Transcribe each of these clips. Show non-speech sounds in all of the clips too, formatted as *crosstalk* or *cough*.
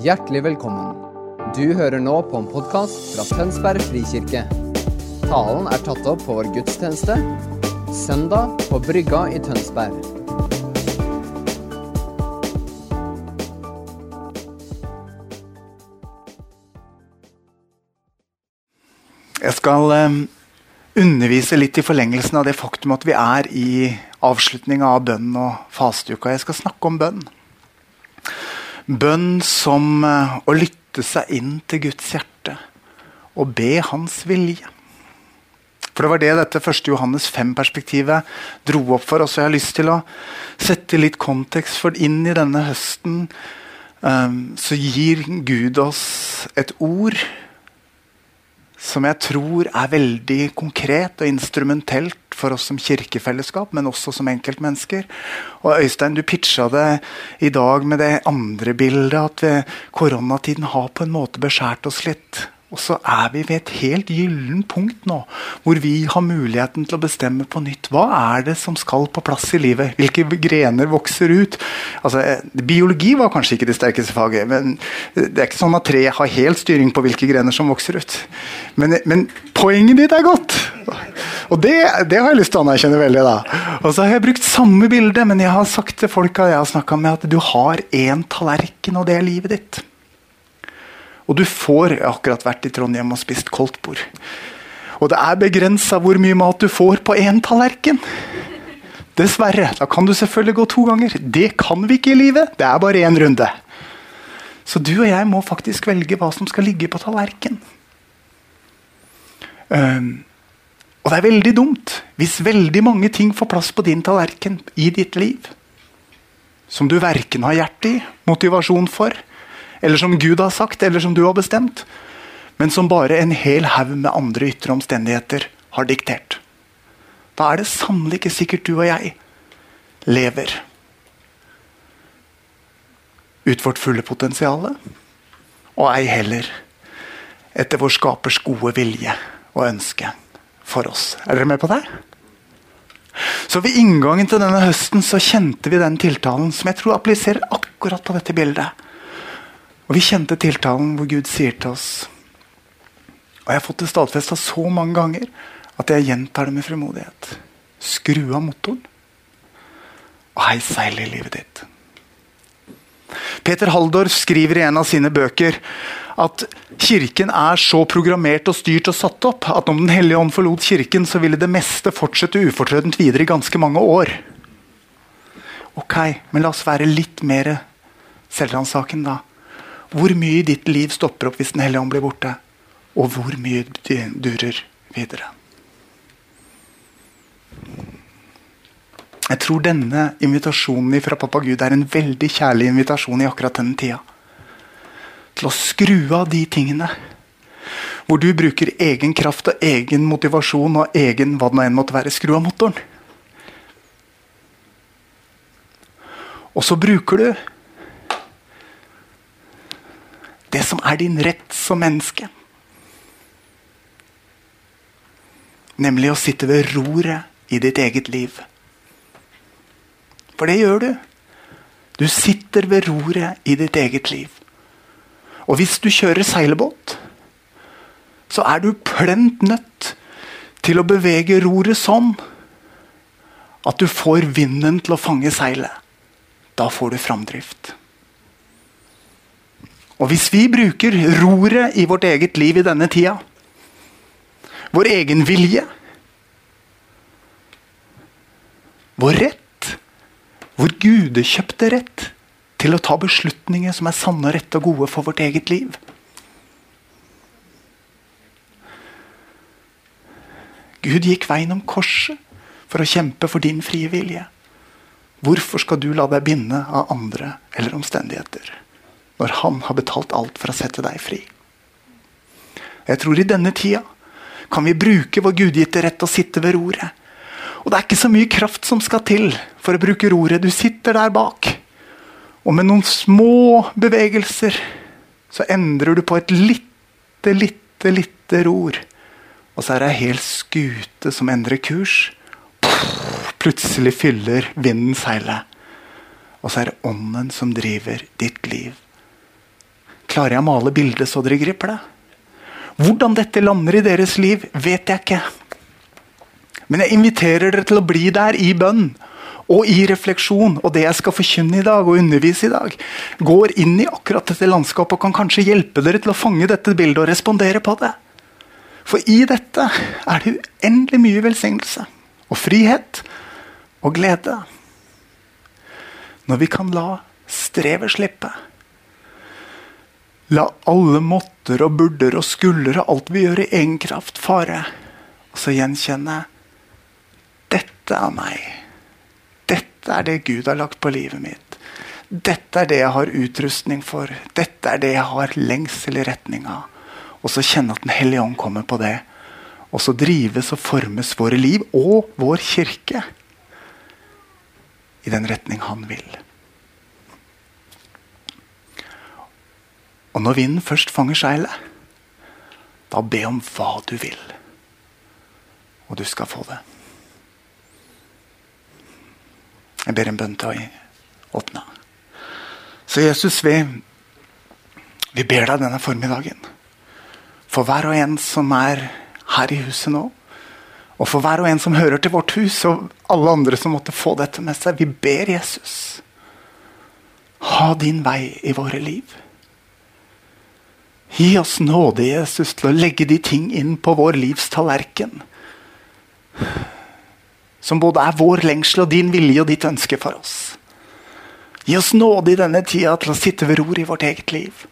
Hjertelig velkommen. Du hører nå på en podkast fra Tønsberg frikirke. Talen er tatt opp på vår gudstjeneste søndag på Brygga i Tønsberg. Jeg skal eh, undervise litt i forlengelsen av det faktum at vi er i avslutninga av bønnen og fasteuka. Jeg skal snakke om bønn. Bønn som eh, å lytte seg inn til Guds hjerte og be Hans vilje. For Det var det dette 1. Johannes 5-perspektivet dro opp for oss. og Jeg har lyst til å sette litt kontekst for inn i denne høsten. Um, så gir Gud oss et ord som jeg tror er veldig konkret og instrumentelt for oss som kirkefellesskap, men også som enkeltmennesker. Og Øystein, du pitcha det i dag med det andre bildet, at vi, koronatiden har på en måte beskjært oss litt. Og så er vi ved et helt gyllen punkt nå, hvor vi har muligheten til å bestemme på nytt. Hva er det som skal på plass i livet? Hvilke grener vokser ut? Altså, eh, biologi var kanskje ikke det sterkeste faget, men det er ikke sånn at tre har helt styring på hvilke grener som vokser ut. Men, men poenget ditt er godt! Og det, det, har jeg lyst til å anerkjenne veldig. da. Og så har jeg brukt samme bilde, men jeg har sagt til folka jeg har snakka med, at du har én tallerken, og det er livet ditt. Og du får Jeg har akkurat vært i Trondheim og spist koldtbord. Og det er begrensa hvor mye mat du får på én tallerken. Dessverre. Da kan du selvfølgelig gå to ganger. Det kan vi ikke i livet. Det er bare én runde. Så du og jeg må faktisk velge hva som skal ligge på tallerken. Um, og det er veldig dumt hvis veldig mange ting får plass på din tallerken i ditt liv. Som du verken har hjerte i, motivasjon for, eller som Gud har sagt, eller som du har bestemt. Men som bare en hel haug med andre ytre omstendigheter har diktert. Da er det sannelig ikke sikkert du og jeg lever ut vårt fulle potensial. Og ei heller etter vår skapers gode vilje og ønske for oss. Er dere med på det? Så Ved inngangen til denne høsten så kjente vi den tiltalen som jeg tror appliserer akkurat på dette bildet. Og Vi kjente tiltalen hvor Gud sier til oss Og jeg har fått det stadfesta så mange ganger at jeg gjentar det med frimodighet. Skru av motoren, og heis seilet i livet ditt. Peter Haldorf skriver i en av sine bøker at kirken er så programmert og styrt og satt opp at om Den hellige ånd forlot kirken, så ville det meste fortsette ufortrødent videre i ganske mange år. Ok, men la oss være litt mer selvransakende, da. Hvor mye ditt liv stopper opp hvis Den hellige ånd blir borte? Og hvor mye durer videre? Jeg tror denne invitasjonen fra pappa Gud er en veldig kjærlig invitasjon i akkurat denne tida. Til å skru av de tingene hvor du bruker egen kraft og egen motivasjon og egen hva det nå enn måtte være. Skru av motoren. Og så bruker du det som er din rett som menneske. Nemlig å sitte ved roret i ditt eget liv. For det gjør du. Du sitter ved roret i ditt eget liv. Og hvis du kjører seilbåt, så er du plent nødt til å bevege roret sånn at du får vinden til å fange seilet. Da får du framdrift. Og hvis vi bruker roret i vårt eget liv i denne tida, vår egen vilje, vår rett, vår gudekjøpte rett til å ta beslutninger som er sanne, rette og gode for vårt eget liv Gud gikk veien om korset for å kjempe for din frie vilje. Hvorfor skal du la deg binde av andre eller omstendigheter? Når han har betalt alt for å sette deg fri. Jeg tror i denne tida kan vi bruke vår gudgitte rett og sitte ved roret. Og det er ikke så mye kraft som skal til for å bruke roret. Du sitter der bak. Og med noen små bevegelser så endrer du på et lite, lite, lite ror. Og så er det ei hel skute som endrer kurs. Plutselig fyller vinden seilet. Og så er det ånden som driver ditt liv Klarer jeg å male bildet så dere griper det? Hvordan dette lander i deres liv, vet jeg ikke. Men jeg inviterer dere til å bli der i bønn og i refleksjon. Og det jeg skal forkynne i dag og undervise i dag, går inn i akkurat dette landskapet og kan kanskje hjelpe dere til å fange dette bildet og respondere på det. For i dette er det uendelig mye velsignelse og frihet og glede. Når vi kan la strevet slippe. La alle måtter og burder og skulder og alt vi gjør i egen kraft, fare. Og så gjenkjenne dette er meg. Dette er det Gud har lagt på livet mitt. Dette er det jeg har utrustning for. Dette er det jeg har lengsel i retning av. Og så kjenne at Den hellige ånd kommer på det. Og så drives og formes våre liv og vår kirke i den retning han vil. Og når vinden først fanger seilet, da be om hva du vil. Og du skal få det. Jeg ber en bønn til å åpne. Så Jesus, vi, vi ber deg denne formiddagen. For hver og en som er her i huset nå, og for hver og en som hører til vårt hus, og alle andre som måtte få dette med seg, vi ber Jesus. Ha din vei i våre liv. Gi oss nåde, Jesus, til å legge de ting inn på vår livs tallerken. Som både er vår lengsel og din vilje og ditt ønske for oss. Gi oss nåde i denne tida til å sitte ved ror i vårt eget liv.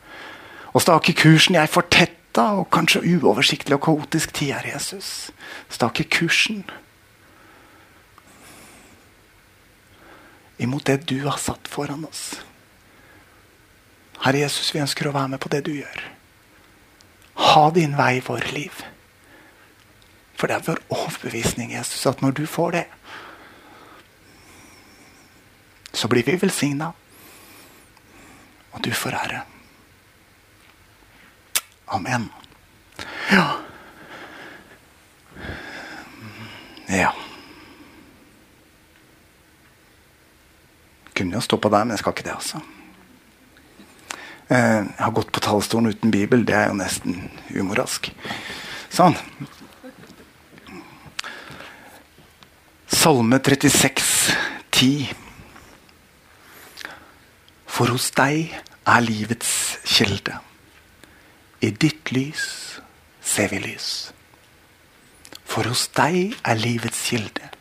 Og stake kursen jeg fortetta og kanskje uoversiktlig og kaotisk tid, her, Jesus. Stake kursen imot det du har satt foran oss. Herre Jesus, vi ønsker å være med på det du gjør. Ha din vei i våre liv. For det er vår overbevisning Jesus, at når du får det, så blir vi velsigna. Og du får ære. Amen. Ja. Ja. Kunne jo stå på der, men jeg skal ikke det, altså. Eh, har gått på talerstolen uten bibel. Det er jo nesten umoralsk. Sånn. Salme 36, 10. For hos deg er livets kilde. I ditt lys ser vi lys. For hos deg er livets kilde.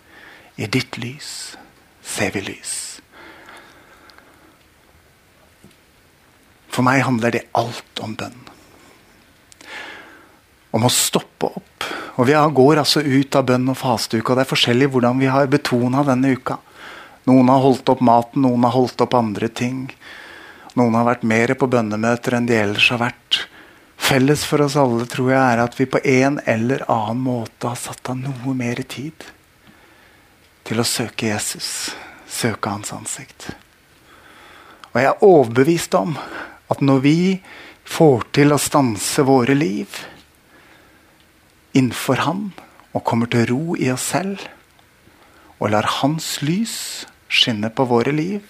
I ditt lys ser vi lys. For meg handler det alt om bønn. Om å stoppe opp. Og Vi går altså ut av bønn og fasteuke, og det er forskjellig hvordan vi har betona denne uka. Noen har holdt opp maten, noen har holdt opp andre ting. Noen har vært mer på bønnemøter enn de ellers har vært. Felles for oss alle tror jeg er at vi på en eller annen måte har satt av noe mer tid til å søke Jesus, søke hans ansikt. Og jeg er overbevist om at når vi får til å stanse våre liv innenfor Han og kommer til ro i oss selv og lar Hans lys skinne på våre liv,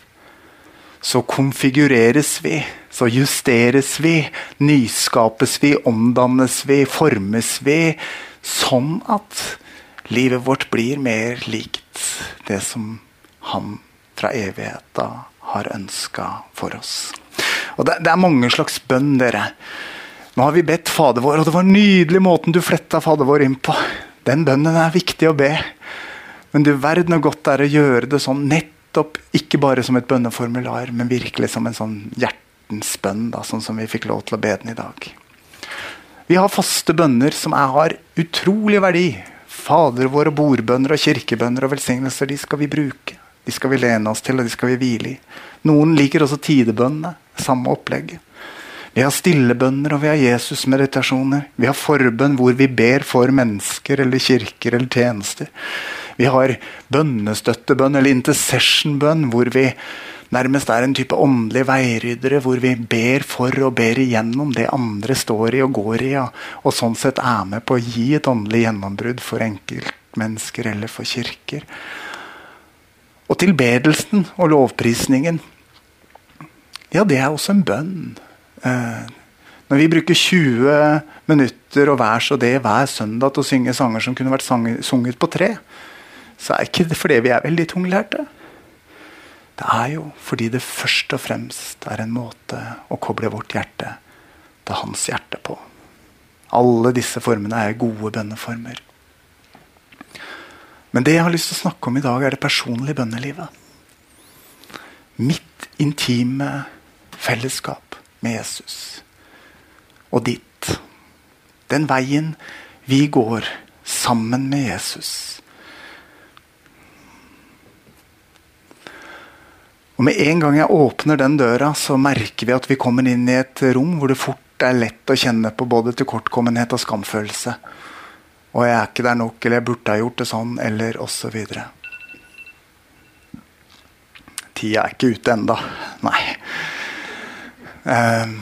så konfigureres vi, så justeres vi, nyskapes vi, omdannes vi, formes vi, sånn at livet vårt blir mer likt det som Han fra evigheta har ønska for oss. Og det, det, er mange slags bønn, dere. Nå har vi bedt Fader vår, og det var nydelig måten du fletta Fader vår inn på. Den bønnen er viktig å be. Men du verden hvor godt det er å gjøre det sånn nettopp, ikke bare som et bønneformular, men virkelig som en sånn hjertens bønn, da, sånn som vi fikk lov til å be den i dag. Vi har faste bønner som er, har utrolig verdi. Fader og bordbønner og kirkebønner og velsignelser, de skal vi bruke. De skal vi lene oss til, og de skal vi hvile i. Noen liker også tidebønnene. Samme opplegg. Vi har stillebønner og vi har Jesusmeditasjoner. Vi har forbønn hvor vi ber for mennesker eller kirker eller tjenester. Vi har bønnestøttebønn eller intercessionbønn hvor vi nærmest er en type åndelige veiryddere hvor vi ber for og ber igjennom det andre står i og går i, og sånn sett er med på å gi et åndelig gjennombrudd for enkeltmennesker eller for kirker. Og tilbedelsen og lovprisningen, ja, det er også en bønn. Eh, når vi bruker 20 minutter og vers og det hver søndag til å synge sanger som kunne vært sunget på tre, så er ikke det fordi vi er veldig tunglærte. Det er jo fordi det først og fremst er en måte å koble vårt hjerte til hans hjerte på. Alle disse formene er gode bønneformer. Men det jeg har lyst til å snakke om i dag, er det personlige bønnelivet. Mitt intime fellesskap med Jesus. Og ditt. Den veien vi går sammen med Jesus Og Med en gang jeg åpner den døra, så merker vi at vi kommer inn i et rom hvor det fort er lett å kjenne på både tilkortkommenhet og skamfølelse. Og jeg er ikke der nok, eller jeg burde ha gjort det sånn, eller osv. Tida er ikke ute enda. Nei. Uh,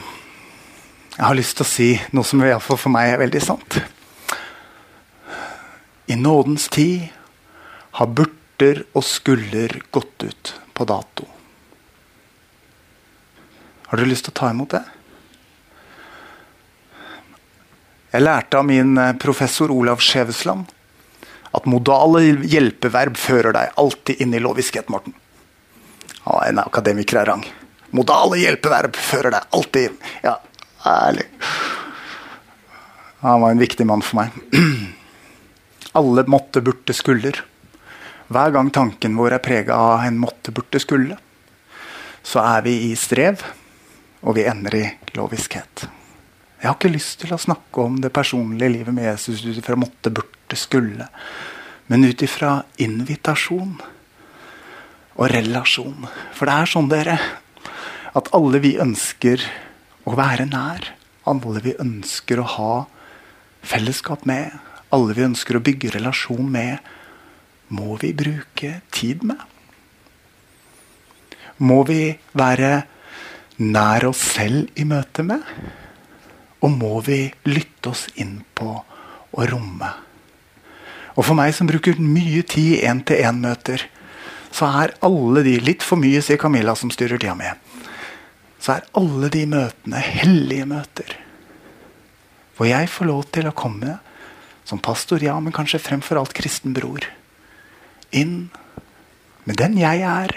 jeg har lyst til å si noe som i hvert fall for meg er veldig sant. I nådens tid har burter og skulder gått ut på dato. Har dere lyst til å ta imot det? Jeg lærte av min eh, professor Olav Skjevesland at modale hjelpeverb fører deg alltid inn i loviskhet, Morten. Han er en akademiker av rang. Modale hjelpeverb fører deg alltid inn. Ja, ærlig. Han var en viktig mann for meg. *clears throat* Alle måtte, burde, skulder. Hver gang tanken vår er prega av en måtte, burde, skulle, så er vi i strev og vi ender i loviskhet. Jeg har ikke lyst til å snakke om det personlige livet med Jesus ut ifra måtte, burde, skulle, men ut ifra invitasjon og relasjon. For det er sånn, dere, at alle vi ønsker å være nær, alle vi ønsker å ha fellesskap med, alle vi ønsker å bygge relasjon med, må vi bruke tid med. Må vi være nær oss selv i møte med? Og må vi lytte oss inn på å romme? Og for meg som bruker mye tid i én-til-én-møter, så er alle de Litt for mye, sier Camilla, som styrer tida mi. Så er alle de møtene hellige møter. Hvor jeg får lov til å komme som pastor, ja, men kanskje fremfor alt kristen bror. Inn med den jeg er.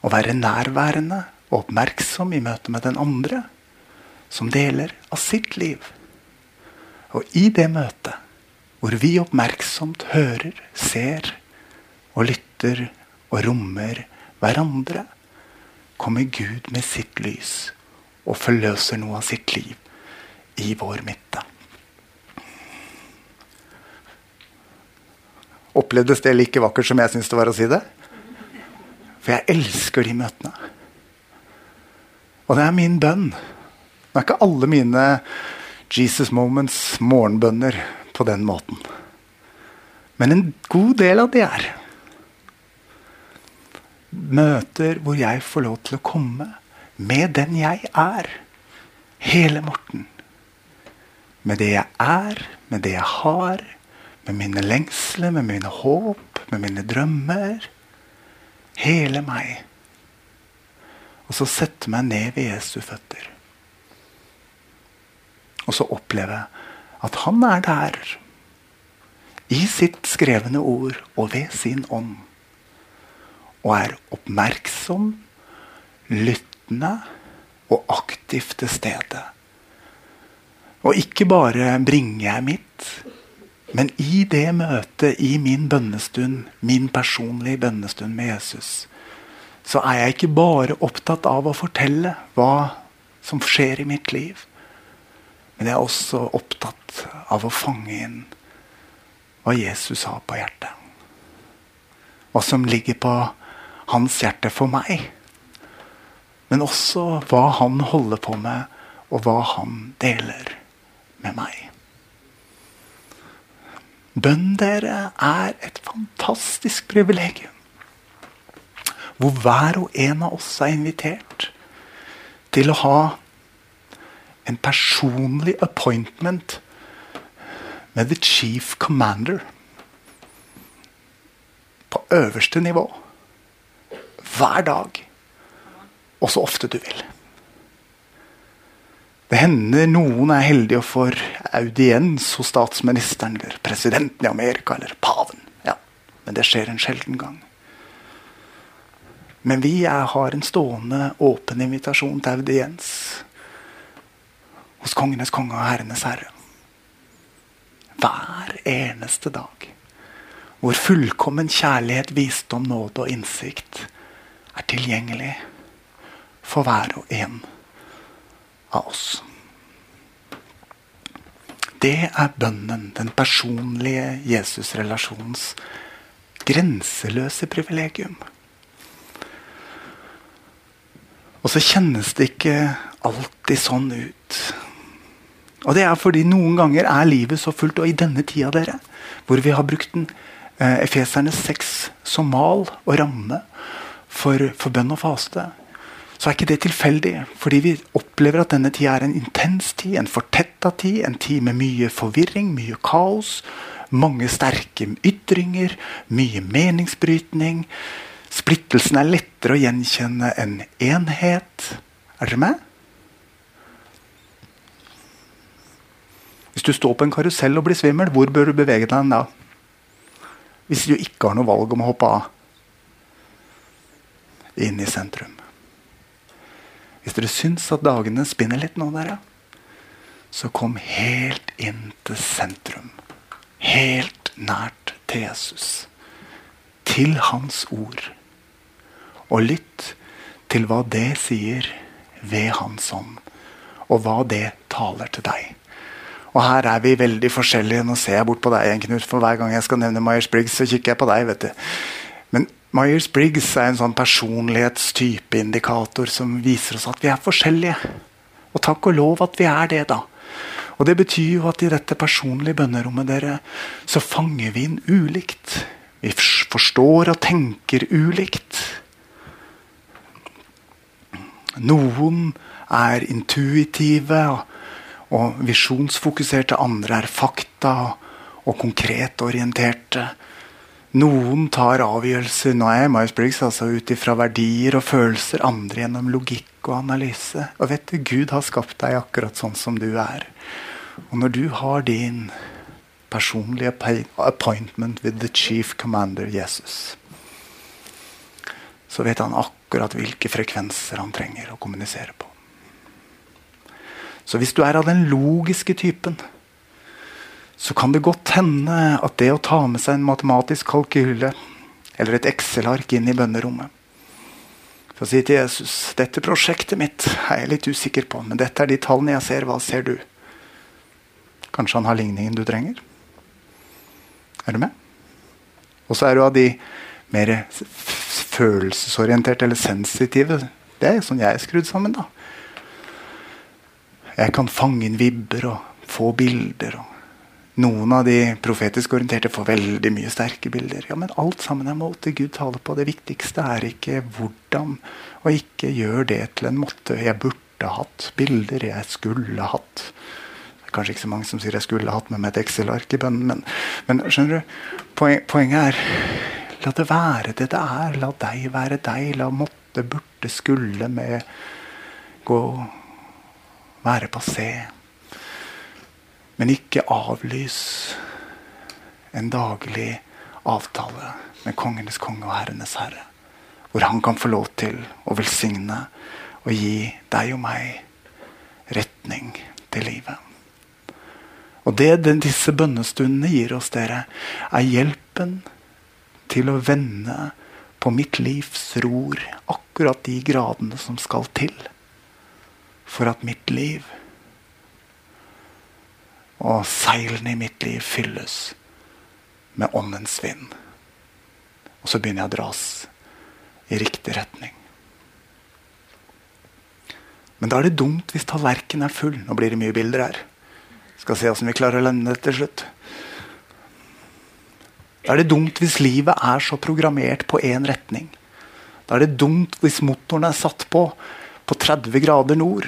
Og være nærværende og oppmerksom i møte med den andre som deler av sitt liv. Og i det møtet, hvor vi oppmerksomt hører, ser og lytter og rommer hverandre, kommer Gud med sitt lys og forløser noe av sitt liv i vår midte. Opplevdes det like vakkert som jeg syns det var å si det? For jeg elsker de møtene. Og det er min bønn. Det er ikke alle mine Jesus Moments morgenbønner på den måten. Men en god del av det er møter hvor jeg får lov til å komme med den jeg er. Hele Morten. Med det jeg er, med det jeg har, med mine lengsler, med mine håp, med mine drømmer. Hele meg. Og så sette meg ned ved Jesu føtter. Og så oppleve at han er der. I sitt skrevne ord og ved sin ånd. Og er oppmerksom, lyttende og aktivt til stede. Og ikke bare bringer jeg mitt, men i det møtet, i min bønnestund, min personlige bønnestund med Jesus, så er jeg ikke bare opptatt av å fortelle hva som skjer i mitt liv. Men jeg er også opptatt av å fange inn hva Jesus har på hjertet. Hva som ligger på hans hjerte for meg. Men også hva han holder på med, og hva han deler med meg. Bønn dere er et fantastisk privilegium hvor hver og en av oss er invitert til å ha en personlig appointment med the chief commander. På øverste nivå. Hver dag. Og så ofte du vil. Det hender noen er heldige og får audiens hos statsministeren eller presidenten i Amerika eller paven. Ja, Men det skjer en sjelden gang. Men vi er, har en stående, åpen invitasjon til audiens hos kongenes konge og herrenes herre. Hver eneste dag. Hvor fullkommen kjærlighet, visdom, nåde og innsikt er tilgjengelig for hver og en av oss. Det er bønnen, den personlige Jesus-relasjonens grenseløse privilegium. Og så kjennes det ikke alltid sånn ut. Og det er fordi noen ganger er livet så fullt, og i denne tida, dere, hvor vi har brukt den eh, Efeserne 6 som mal og ramme for, for bønn og faste, så er ikke det tilfeldig. Fordi vi opplever at denne tida er en intens tid, en fortetta tid. En tid med mye forvirring, mye kaos. Mange sterke ytringer, mye meningsbrytning. Splittelsen er lettere å gjenkjenne enn enhet. Er dere med? Hvis du står på en karusell og blir svimmel, hvor bør du bevege deg da? Hvis du ikke har noe valg om å hoppe av. Inn i sentrum. Hvis dere syns at dagene spinner litt nå, dere, så kom helt inn til sentrum. Helt nært til Jesus. Til hans ord. Og lytt til hva det sier ved hans ånd. Og hva det taler til deg. Og her er vi veldig forskjellige. Nå ser jeg bort på deg, Knut, for hver gang jeg skal nevne Myers-Briggs, så kikker jeg på deg. vet du. Men Myers-Briggs er en sånn personlighetstypeindikator som viser oss at vi er forskjellige. Og takk og lov at vi er det, da. Og Det betyr jo at i dette personlige bønnerommet dere, så fanger vi inn ulikt. Vi forstår og tenker ulikt. Noen er intuitive og, og visjonsfokuserte, andre er fakta og konkret orienterte. Noen tar avgjørelser nå er Myers-Briggs altså ut ifra verdier og følelser, andre gjennom logikk og analyse. Og vet du, Gud har skapt deg akkurat sånn som du er. Og når du har din personlige appointment with the chief commander Jesus, så vet han akkurat hvilke frekvenser han trenger å kommunisere på. Så hvis du er av den logiske typen, så kan det godt hende at det å ta med seg en matematisk kalkyle eller et Excel-ark inn i bønnerommet For å si til Jesus dette prosjektet mitt er jeg litt usikker på, men dette er de tallene jeg ser. Hva ser du? Kanskje han har ligningen du trenger? Er du med? Og så er du av de mer følelsesorienterte eller sensitive. Det er sånn jeg er skrudd sammen. da. Jeg kan fange inn vibber og få bilder. og noen av de profetisk orienterte får veldig mye sterke bilder. Ja, Men alt sammen er måte Gud taler på. Det viktigste er ikke hvordan, og ikke gjør det til en måte. Jeg burde hatt bilder, jeg skulle hatt. Det er kanskje ikke så mange som sier jeg skulle hatt med meg et Excel-ark i bønnen, men, men, skjønner du, poen, poenget er La det være det det er. La deg være deg. La måtte, burde, skulle med gå være passé. Men ikke avlys en daglig avtale med kongenes konge og herrenes herre. Hvor han kan få lov til å velsigne og gi deg og meg retning til livet. Og det disse bønnestundene gir oss, dere, er hjelpen til å vende på mitt livs ror akkurat de gradene som skal til for at mitt liv og seilene i mitt liv fylles med åndens vind. Og så begynner jeg å dras i riktig retning. Men da er det dumt hvis tallerkenen er full. Nå blir det mye bilder her. Skal se åssen vi klarer å lande det til slutt. Da er det dumt hvis livet er så programmert på én retning. Da er det dumt hvis motoren er satt på på 30 grader nord.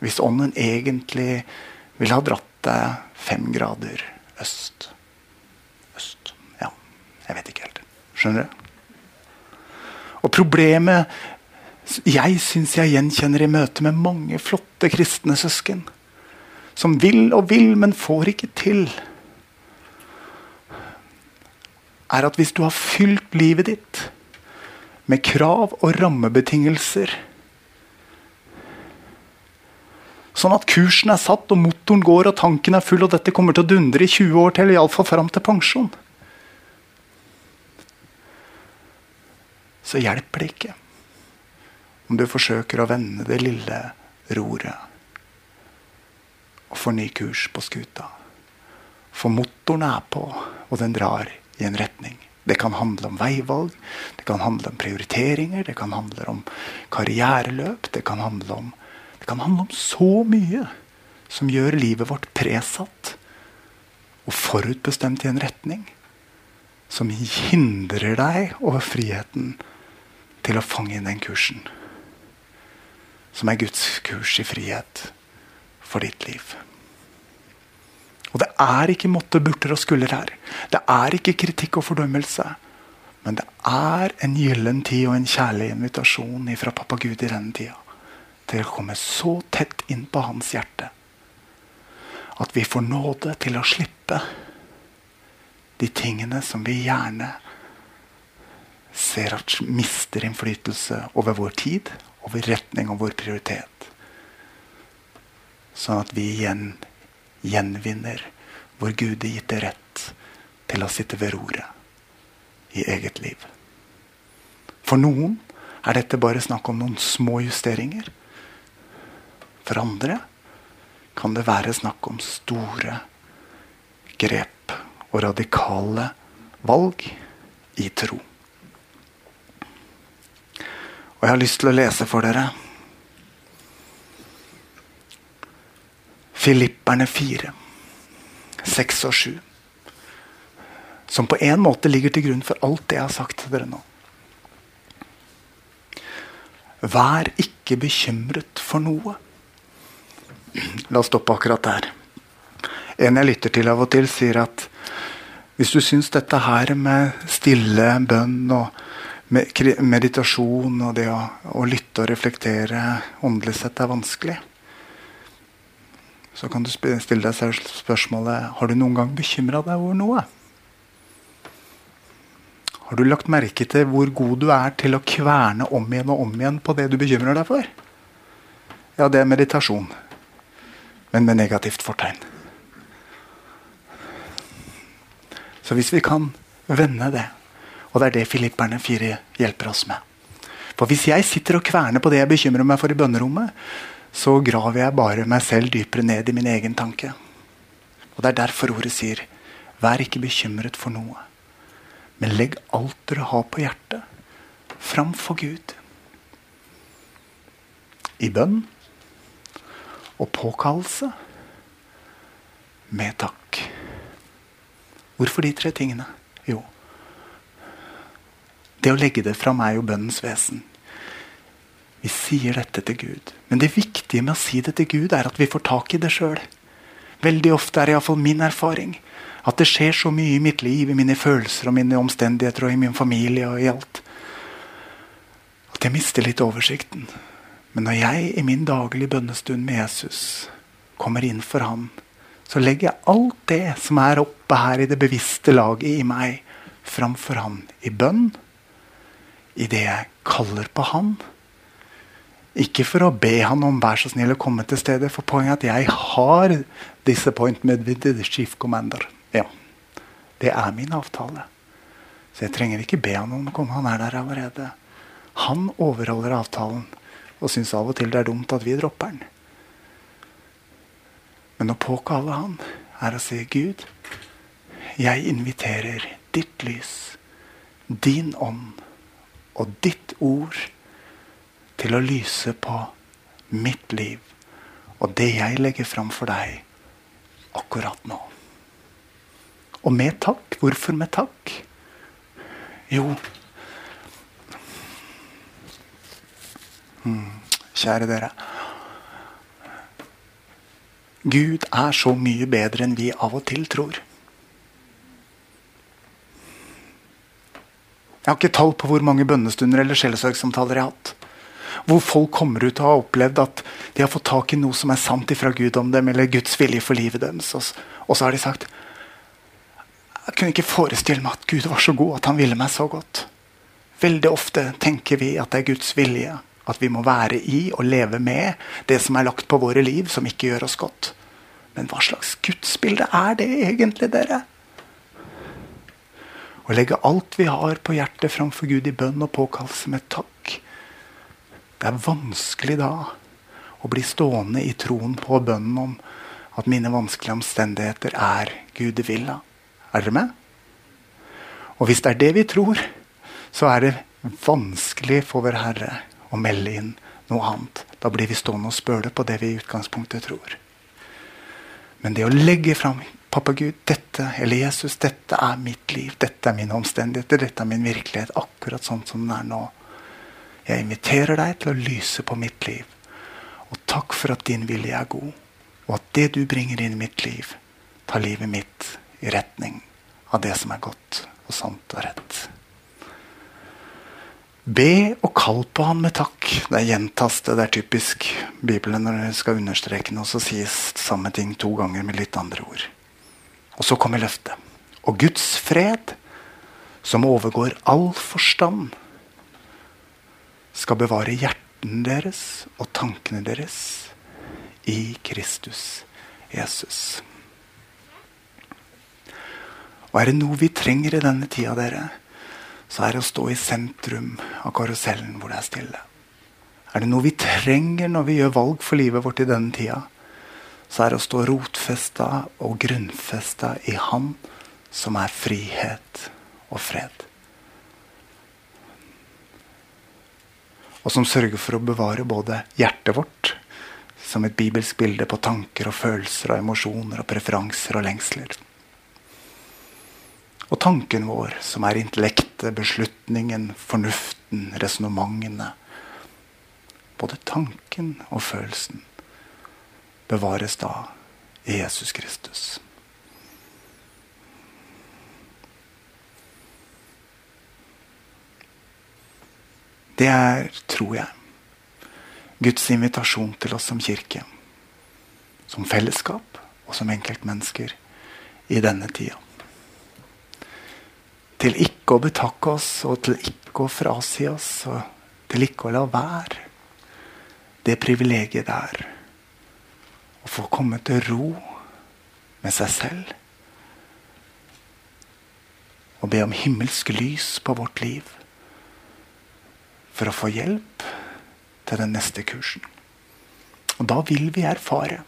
Hvis ånden egentlig ville ha dratt deg fem grader øst. Øst. Ja, jeg vet ikke helt. Skjønner du? Og problemet jeg syns jeg gjenkjenner i møte med mange flotte kristne søsken. Som vil og vil, men får ikke til. Er at hvis du har fylt livet ditt med krav og rammebetingelser Sånn at kursen er satt, og motoren går, og tanken er full, og dette kommer til å dundre i 20 år til, iallfall fram til pensjon. Så hjelper det ikke om du forsøker å vende det lille roret og få ny kurs på skuta. For motoren er på, og den drar i en retning. Det kan handle om veivalg, det kan handle om prioriteringer, det kan handle om karriereløp. Det kan handle om, det kan handle om så mye som gjør livet vårt presatt og forutbestemt i en retning som hindrer deg over friheten til å fange inn den kursen som er Guds kurs i frihet for ditt liv. Og det er ikke måtte, burter og skulder her. Det er ikke kritikk og fordømmelse. Men det er en gyllen tid og en kjærlig invitasjon fra pappa Gud i denne tida til å komme så tett inn på hans hjerte at vi får nåde til å slippe de tingene som vi gjerne ser at mister innflytelse over vår tid over retning og vår prioritet. Sånn at vi igjen gjenvinner vår gudegitte rett til å sitte ved roret i eget liv. For noen er dette bare snakk om noen små justeringer. For andre kan det være snakk om store grep og radikale valg i tro. Og jeg har lyst til å lese for dere Filipperne 4, 6 og 7. Som på en måte ligger til grunn for alt det jeg har sagt til dere nå. Vær ikke bekymret for noe. La oss stoppe akkurat der. En jeg lytter til av og til, sier at hvis du syns dette her med stille bønn og meditasjon og det å, å, lytte og reflektere åndelig sett er vanskelig, så kan du stille deg selv spørsmålet har du noen gang bekymra deg over noe. Har du lagt merke til hvor god du er til å kverne om igjen og om igjen på det du bekymrer deg for? Ja, det er meditasjon, men med negativt fortegn. Så hvis vi kan vende det og det er det Filipperne 4 hjelper oss med. For hvis jeg sitter og kverner på det jeg bekymrer meg for i bønnerommet, så graver jeg bare meg selv dypere ned i min egen tanke. Og Det er derfor ordet sier, vær ikke bekymret for noe. Men legg alt dere har på hjertet, framfor Gud. I bønn og påkallelse med takk. Hvorfor de tre tingene? Jo, det å legge det fram er jo bønnens vesen. Vi sier dette til Gud. Men det viktige med å si det til Gud er at vi får tak i det sjøl. Veldig ofte er iallfall min erfaring at det skjer så mye i mitt liv, i mine følelser og mine omstendigheter og i min familie og i alt, at jeg mister litt oversikten. Men når jeg i min daglige bønnestund med Jesus kommer inn for Han, så legger jeg alt det som er oppe her i det bevisste laget i meg, framfor Han i bønn I det jeg kaller på han. Ikke for å be han om vær så snill å komme til stedet, for poenget er at jeg har disappointment with the chief commander. Ja, Det er min avtale. Så jeg trenger ikke be han om å komme. Han er der allerede. Han overholder avtalen og syns av og til det er dumt at vi dropper den. Men å påkalle han er å si Gud, jeg inviterer ditt lys, din ånd og ditt ord til å lyse på mitt liv og det jeg legger fram for deg akkurat nå. Og med takk. Hvorfor med takk? Jo Kjære dere. Gud er så mye bedre enn vi av og til tror. Jeg har ikke tall på hvor mange bønnestunder eller sjelesorgsamtaler jeg har hatt. hvor folk kommer ut og har opplevd at de har fått tak i noe som er sant ifra Gud om dem, eller Guds vilje for livet deres. Og så har de sagt Jeg kunne ikke forestille meg at Gud var så god, at han ville meg så godt. Veldig ofte tenker vi at det er Guds vilje. At vi må være i og leve med det som er lagt på våre liv, som ikke gjør oss godt. Men hva slags gudsbilde er det egentlig, dere? Å legge alt vi har på hjertet framfor Gud i bønn og påkallelse med takk. Det er vanskelig da å bli stående i troen på bønnen om at mine vanskelige omstendigheter er gudevilla. Er dere med? Og hvis det er det vi tror, så er det vanskelig for vår Herre å melde inn noe annet. Da blir vi stående og spøle på det vi i utgangspunktet tror. Men det å legge fram Pappa Gud, dette, eller Jesus, dette er mitt liv. Dette er mine omstendigheter. Dette er min virkelighet. Akkurat sånn som den er nå. Jeg inviterer deg til å lyse på mitt liv. Og takk for at din vilje er god. Og at det du bringer inn i mitt liv, tar livet mitt i retning av det som er godt og sant og rett. Be og kall på ham med takk. Det gjentas det. Det er typisk Bibelen når det skal understreke noe, så sies samme ting to ganger med litt andre ord. Og så kommer løftet. Og Guds fred, som overgår all forstand, skal bevare hjertene deres og tankene deres i Kristus Jesus. Og er det noe vi trenger i denne tida, dere, så er det å stå i sentrum av karusellen hvor det er stille. Er det noe vi trenger når vi gjør valg for livet vårt i denne tida, så er det å stå rotfesta og grunnfesta i Han som er frihet og fred. Og som sørger for å bevare både hjertet vårt som et bibelsk bilde på tanker og følelser og emosjoner og preferanser og lengsler og tanken vår, som er intellektet, beslutningen, fornuften, resonnementene. Både tanken og følelsen bevares da i Jesus Kristus. Det er, tror jeg, Guds invitasjon til oss som kirke. Som fellesskap og som enkeltmennesker i denne tida til ikke å betakke oss, og til ikke å frasi oss, og til ikke å la være det privilegiet det er å få komme til ro med seg selv. Og be om himmelsk lys på vårt liv for å få hjelp til den neste kursen. Og da vil vi erfare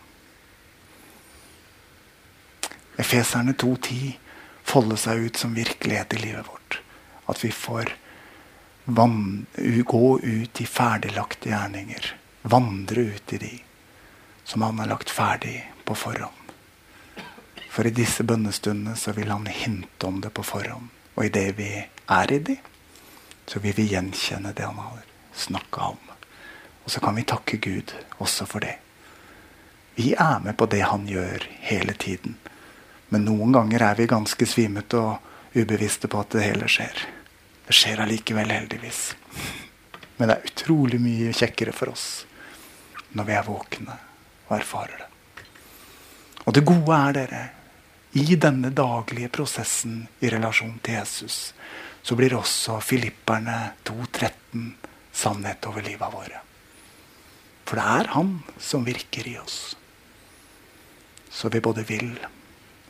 Efeserne 2.10 folde seg ut som virkelighet i livet vårt. At vi får van, gå ut i ferdiglagte gjerninger. Vandre ut i de som han har lagt ferdig på forhånd. For i disse bønnestundene så vil han hinte om det på forhånd. Og i det vi er i de, så vil vi gjenkjenne det han har snakka om. Og så kan vi takke Gud også for det. Vi er med på det han gjør hele tiden. Men noen ganger er vi ganske svimete og ubevisste på at det hele skjer. Det skjer allikevel, heldigvis. Men det er utrolig mye kjekkere for oss når vi er våkne og erfarer det. Og det gode er, dere, i denne daglige prosessen i relasjon til Jesus, så blir også Filipperne 2.13 sannhet over livet våre. For det er Han som virker i oss. Så vi både vil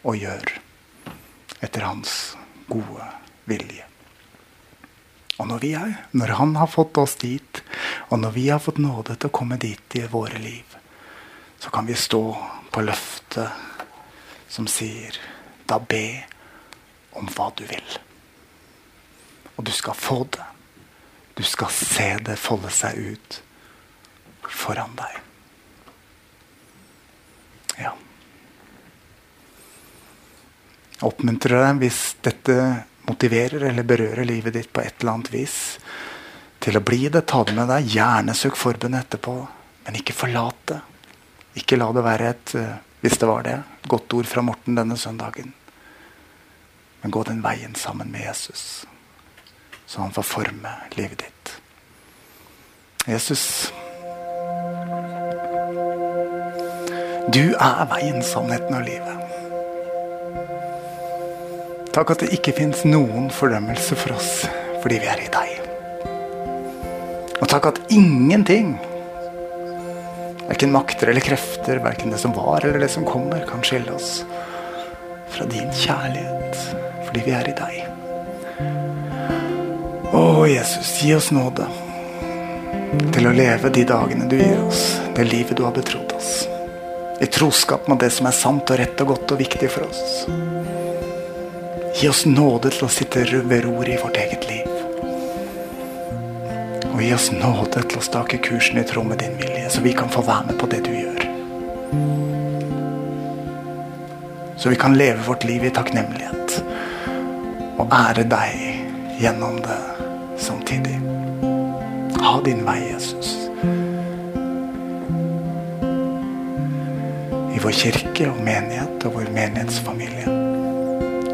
og gjør etter hans gode vilje. Og når, vi er, når Han har fått oss dit, og når vi har fått nåde til å komme dit i våre liv, så kan vi stå på løftet som sier Da be om hva du vil. Og du skal få det. Du skal se det folde seg ut foran deg. Ja oppmuntrer deg hvis dette motiverer eller berører livet ditt på et eller annet vis, til å bli det. Ta det med deg. Gjerne søk forbundet etterpå, men ikke forlat det. Ikke la det være et, eh, hvis det var det, godt ord fra Morten denne søndagen. Men gå den veien sammen med Jesus, så han får forme livet ditt. Jesus, du er veien, sannheten og livet. Takk at det ikke fins noen fordømmelse for oss fordi vi er i deg. Og takk at ingenting, verken makter eller krefter, verken det som var eller det som kommer, kan skille oss fra din kjærlighet fordi vi er i deg. Å, Jesus, gi oss nåde til å leve de dagene du gir oss, det livet du har betrodd oss. I troskap med det som er sant og rett og godt og viktig for oss. Gi oss nåde til å sitte ved roret i vårt eget liv. Og gi oss nåde til å stake kursen i tråd med din vilje, så vi kan få være med på det du gjør. Så vi kan leve vårt liv i takknemlighet og ære deg gjennom det samtidig. Ha din vei, Jesus. I vår kirke og menighet og vår menighetsfamilie.